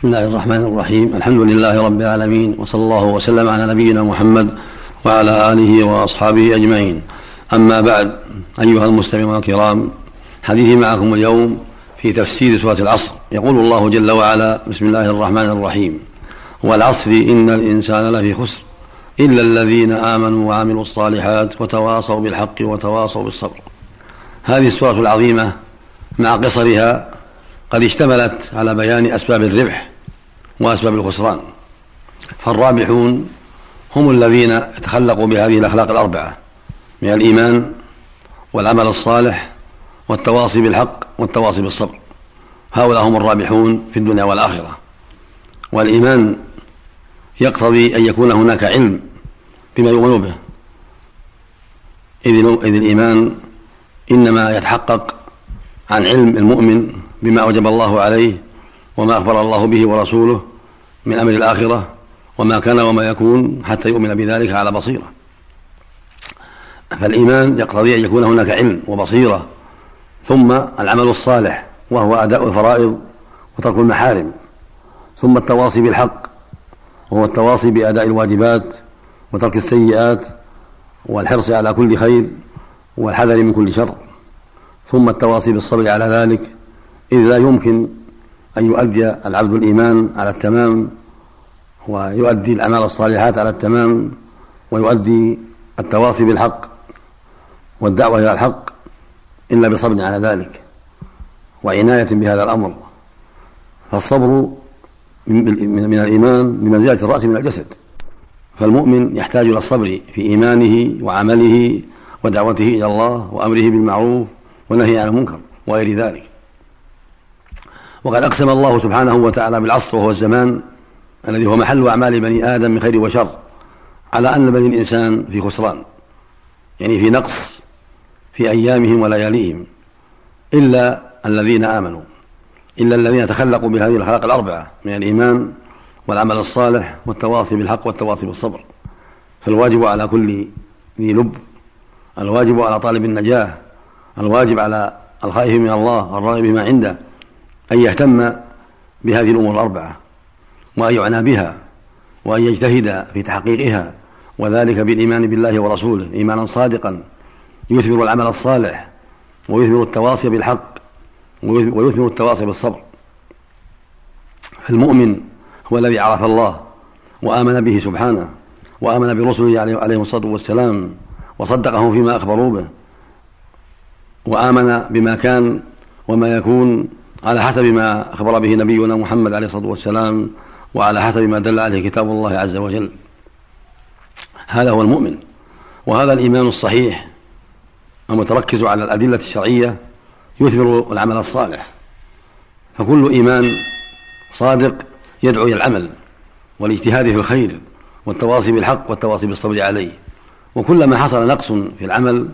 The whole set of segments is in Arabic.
بسم الله الرحمن الرحيم. الحمد لله رب العالمين وصلى الله وسلم على نبينا محمد وعلى آله وأصحابه أجمعين. أما بعد أيها المستمعون الكرام حديثي معكم اليوم في تفسير سورة العصر. يقول الله جل وعلا بسم الله الرحمن الرحيم. والعصر إن الإنسان لفي خسر إلا الذين آمنوا وعملوا الصالحات وتواصوا بالحق وتواصوا بالصبر. هذه السورة العظيمة مع قصرها قد اشتملت على بيان أسباب الربح وأسباب الخسران. فالرابحون هم الذين تخلقوا بهذه الأخلاق الأربعة من الإيمان والعمل الصالح والتواصي بالحق والتواصي بالصبر. هؤلاء هم الرابحون في الدنيا والآخرة. والإيمان يقتضي أن يكون هناك علم بما يؤمن به. إذ الإيمان إنما يتحقق عن علم المؤمن بما أوجب الله عليه وما أخبر الله به ورسوله من أمر الآخرة وما كان وما يكون حتى يؤمن بذلك على بصيرة. فالإيمان يقتضي أن يكون هناك علم وبصيرة ثم العمل الصالح وهو أداء الفرائض وترك المحارم ثم التواصي بالحق وهو التواصي بأداء الواجبات وترك السيئات والحرص على كل خير والحذر من كل شر ثم التواصي بالصبر على ذلك إذ لا يمكن أن يؤدي العبد الإيمان على التمام ويؤدي الأعمال الصالحات على التمام ويؤدي التواصي بالحق والدعوة إلى الحق إلا بصبر على ذلك وعناية بهذا الأمر. فالصبر من الإيمان بمنزلة الرأس من الجسد. فالمؤمن يحتاج إلى الصبر في إيمانه وعمله ودعوته إلى الله وأمره بالمعروف والنهي عن المنكر وغير ذلك. وقد أقسم الله سبحانه وتعالى بالعصر وهو الزمان الذي هو محل أعمال بني آدم من خير وشر على أن بني الإنسان في خسران يعني في نقص في أيامهم ولياليهم إلا الذين آمنوا إلا الذين تخلقوا بهذه الأخلاق الأربعة من الإيمان والعمل الصالح والتواصي بالحق والتواصي بالصبر. فالواجب على كل ذي لب الواجب على طالب النجاة الواجب على الخائف من الله الراغب بما عنده أن يهتم بهذه الأمور الأربعة وأن يعنى بها وأن يجتهد في تحقيقها وذلك بالإيمان بالله ورسوله إيمانا صادقا يثمر العمل الصالح ويثمر التواصي بالحق ويثمر التواصي بالصبر. فالمؤمن هو الذي عرف الله وآمن به سبحانه وآمن برسله عليه الصلاة والسلام وصدقهم فيما أخبروا به وآمن بما كان وما يكون على حسب ما أخبر به نبينا محمد عليه الصلاة والسلام وعلى حسب ما دل عليه كتاب الله عز وجل. هذا هو المؤمن وهذا الإيمان الصحيح المتركز على الأدلة الشرعية يثمر العمل الصالح. فكل إيمان صادق يدعو إلى العمل والاجتهاد في الخير والتواصي بالحق والتواصي بالصبر عليه. وكلما حصل نقص في العمل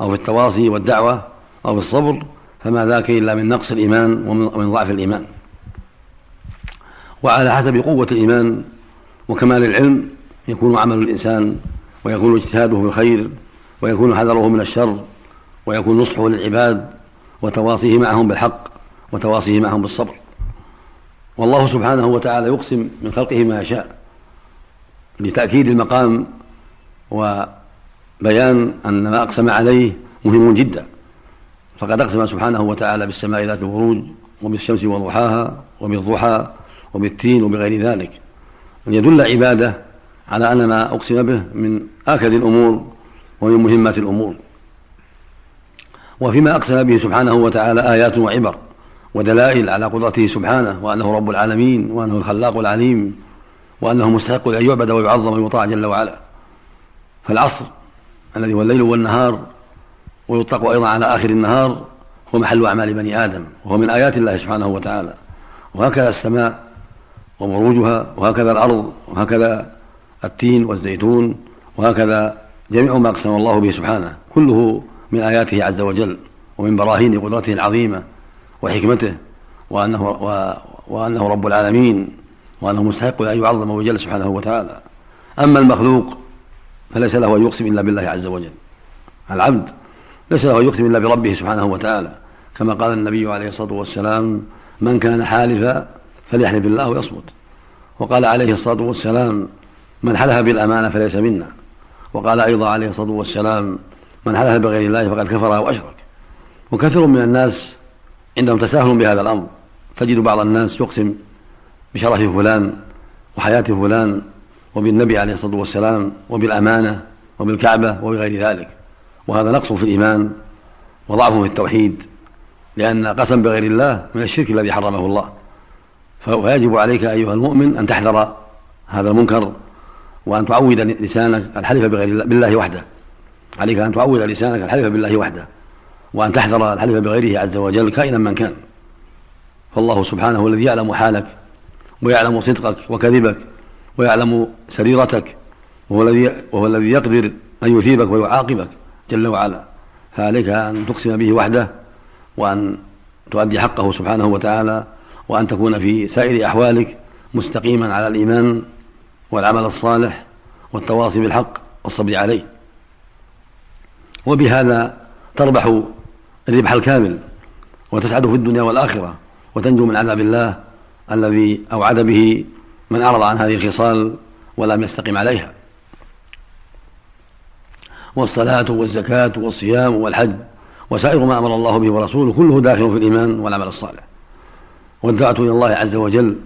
أو في التواصي والدعوة أو في الصبر فما ذاك إلا من نقص الإيمان ومن ضعف الإيمان. وعلى حسب قوة الإيمان وكمال العلم يكون عمل الإنسان ويكون اجتهاده في الخير ويكون حذره من الشر ويكون نصحه للعباد وتواصيه معهم بالحق وتواصيه معهم بالصبر. والله سبحانه وتعالى يقسم من خلقه ما يشاء لتأكيد المقام وبيان أن ما أقسم عليه مهم جدا. فقد أقسم سبحانه وتعالى بالسماء ذات البروج وبالشمس وضحاها وبالضحى وبالتين وبغير ذلك. أن يدل عباده على أن ما أقسم به من آكد الأمور ومن مهمات الأمور. وفيما أقسم به سبحانه وتعالى آيات وعبر ودلائل على قدرته سبحانه وأنه رب العالمين وأنه الخلاق العليم وأنه مستحق أن يعبد ويعظم ويطاع جل وعلا. فالعصر الذي هو الليل والنهار ويطلق أيضا على آخر النهار هو محل أعمال بني آدم وهو من آيات الله سبحانه وتعالى. وهكذا السماء ومروجها وهكذا الأرض وهكذا التين والزيتون وهكذا جميع ما أقسم الله به سبحانه. كله من آياته عز وجل ومن براهين قدرته العظيمة وحكمته وأنه, و وأنه رب العالمين وأنه مستحق أن يعظم ويجل سبحانه وتعالى. أما المخلوق فليس له أن يقسم إلا بالله عز وجل. العبد ليس له يقسم إلا بربه سبحانه وتعالى كما قال النبي عليه الصلاة والسلام من كان حالفا فليحلف بالله ويصمت. وقال عليه الصلاة والسلام من حلف بالأمانة فليس منا. وقال أيضا عليه الصلاة والسلام من حلف بغير الله فقد كفر أو أشرك وكثير من الناس عندهم تساهل بهذا الأمر. تجد بعض الناس يقسم بشرف فلان وحياة فلان وبالنبي عليه الصلاة والسلام وبالأمانة وبالكعبة وبغير ذلك. وهذا نقص في الإيمان وضعف في التوحيد لأن قسم بغير الله من الشرك الذي حرمه الله. فيجب عليك أيها المؤمن أن تحذر هذا المنكر وأن تعود لسانك الحلف بغير الله بالله وحده. عليك أن تعود لسانك الحلف بالله وحده وأن تحذر الحلف بغيره عز وجل كائنا من كان. فالله سبحانه الذي يعلم حالك ويعلم صدقك وكذبك ويعلم سريرتك وهو الذي وهو الذي يقدر أن يثيبك ويعاقبك. جل وعلا. فعليك أن تقسم به وحده وأن تؤدي حقه سبحانه وتعالى وأن تكون في سائر أحوالك مستقيما على الإيمان والعمل الصالح والتواصي بالحق والصبر عليه. وبهذا تربح الربح الكامل وتسعد في الدنيا والآخرة وتنجو من عذاب الله الذي أوعد به من أعرض عن هذه الخصال ولم يستقم عليها. والصلاة والزكاة والصيام والحج وسائر ما أمر الله به ورسوله كله داخل في الإيمان والعمل الصالح. والدعوة إلى الله عز وجل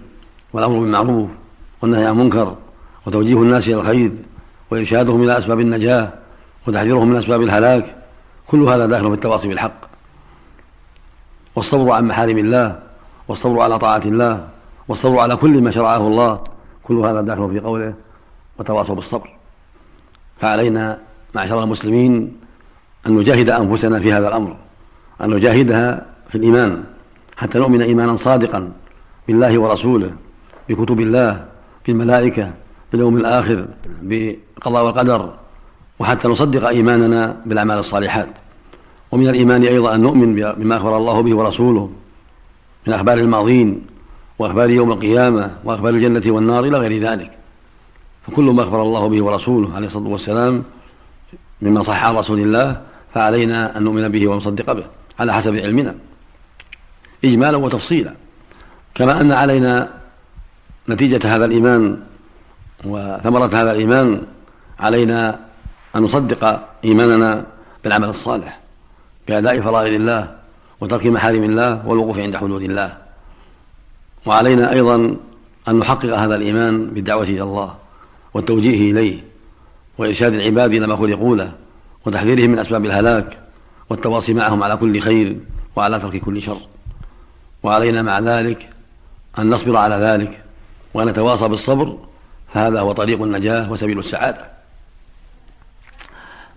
والأمر بالمعروف والنهي عن المنكر وتوجيه الناس إلى الخير وإرشادهم إلى أسباب النجاة وتحذيرهم من أسباب الهلاك كل هذا داخل في التواصي بالحق. والصبر عن محارم الله والصبر على طاعة الله والصبر على كل ما شرعه الله كل هذا داخل في قوله وتواصوا بالصبر فعلينا معشر المسلمين أن نجاهد أنفسنا في هذا الأمر أن نجاهدها في الإيمان حتى نؤمن إيمانا صادقا بالله ورسوله بكتب الله بالملائكة باليوم الآخر بالقضاء والقدر وحتى نصدق إيماننا بالأعمال الصالحات. ومن الإيمان أيضا أن نؤمن بما أخبر الله به ورسوله من أخبار الماضين وأخبار يوم القيامة وأخبار الجنة والنار إلى غير ذلك. فكل ما أخبر الله به ورسوله عليه الصلاة والسلام مما صح عن رسول الله فعلينا أن نؤمن به ونصدق به على حسب علمنا. إجمالا وتفصيلا. كما أن علينا نتيجة هذا الإيمان وثمرة هذا الإيمان علينا أن نصدق إيماننا بالعمل الصالح بأداء فرائض الله وترك محارم الله والوقوف عند حدود الله. وعلينا أيضا أن نحقق هذا الإيمان بالدعوة إلى الله والتوجيه إليه. وإرشاد العباد إلى ما خلقوا له وتحذيرهم من أسباب الهلاك والتواصي معهم على كل خير وعلى ترك كل شر. وعلينا مع ذلك أن نصبر على ذلك وأن نتواصى بالصبر فهذا هو طريق النجاة وسبيل السعادة.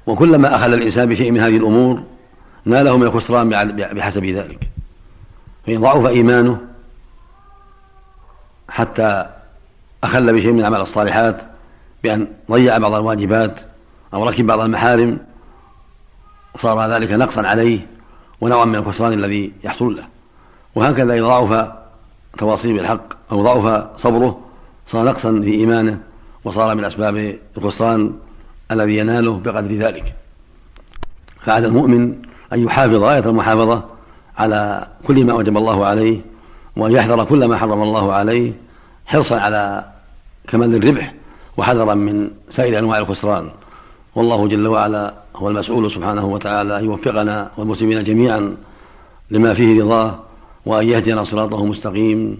وكلما أخل الإنسان بشيء من هذه الأمور ناله من الخسران بحسب ذلك. فإن ضعف إيمانه حتى أخل بشيء من أعمال الصالحات بأن ضيع بعض الواجبات أو ركب بعض المحارم صار ذلك نقصا عليه ونوعا من الخسران الذي يحصل له. وهكذا إذا ضعف تواصيه بالحق أو ضعف صبره صار نقصا في إيمانه وصار من أسباب الخسران الذي يناله بقدر ذلك. فعلى المؤمن أن يحافظ غاية المحافظة على كل ما وجب الله عليه وأن يحذر كل ما حرم الله عليه حرصا على كمال الربح وحذرا من سائر أنواع الخسران. والله جل وعلا هو المسؤول سبحانه وتعالى أن يوفقنا والمسلمين جميعا لما فيه رضاه وأن يهدينا صراطه مستقيم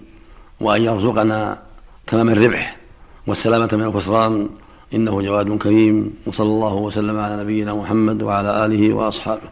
وأن يرزقنا تمام الربح والسلامة من الخسران. إنه جواد كريم. وصلى الله وسلم على نبينا محمد وعلى آله وأصحابه.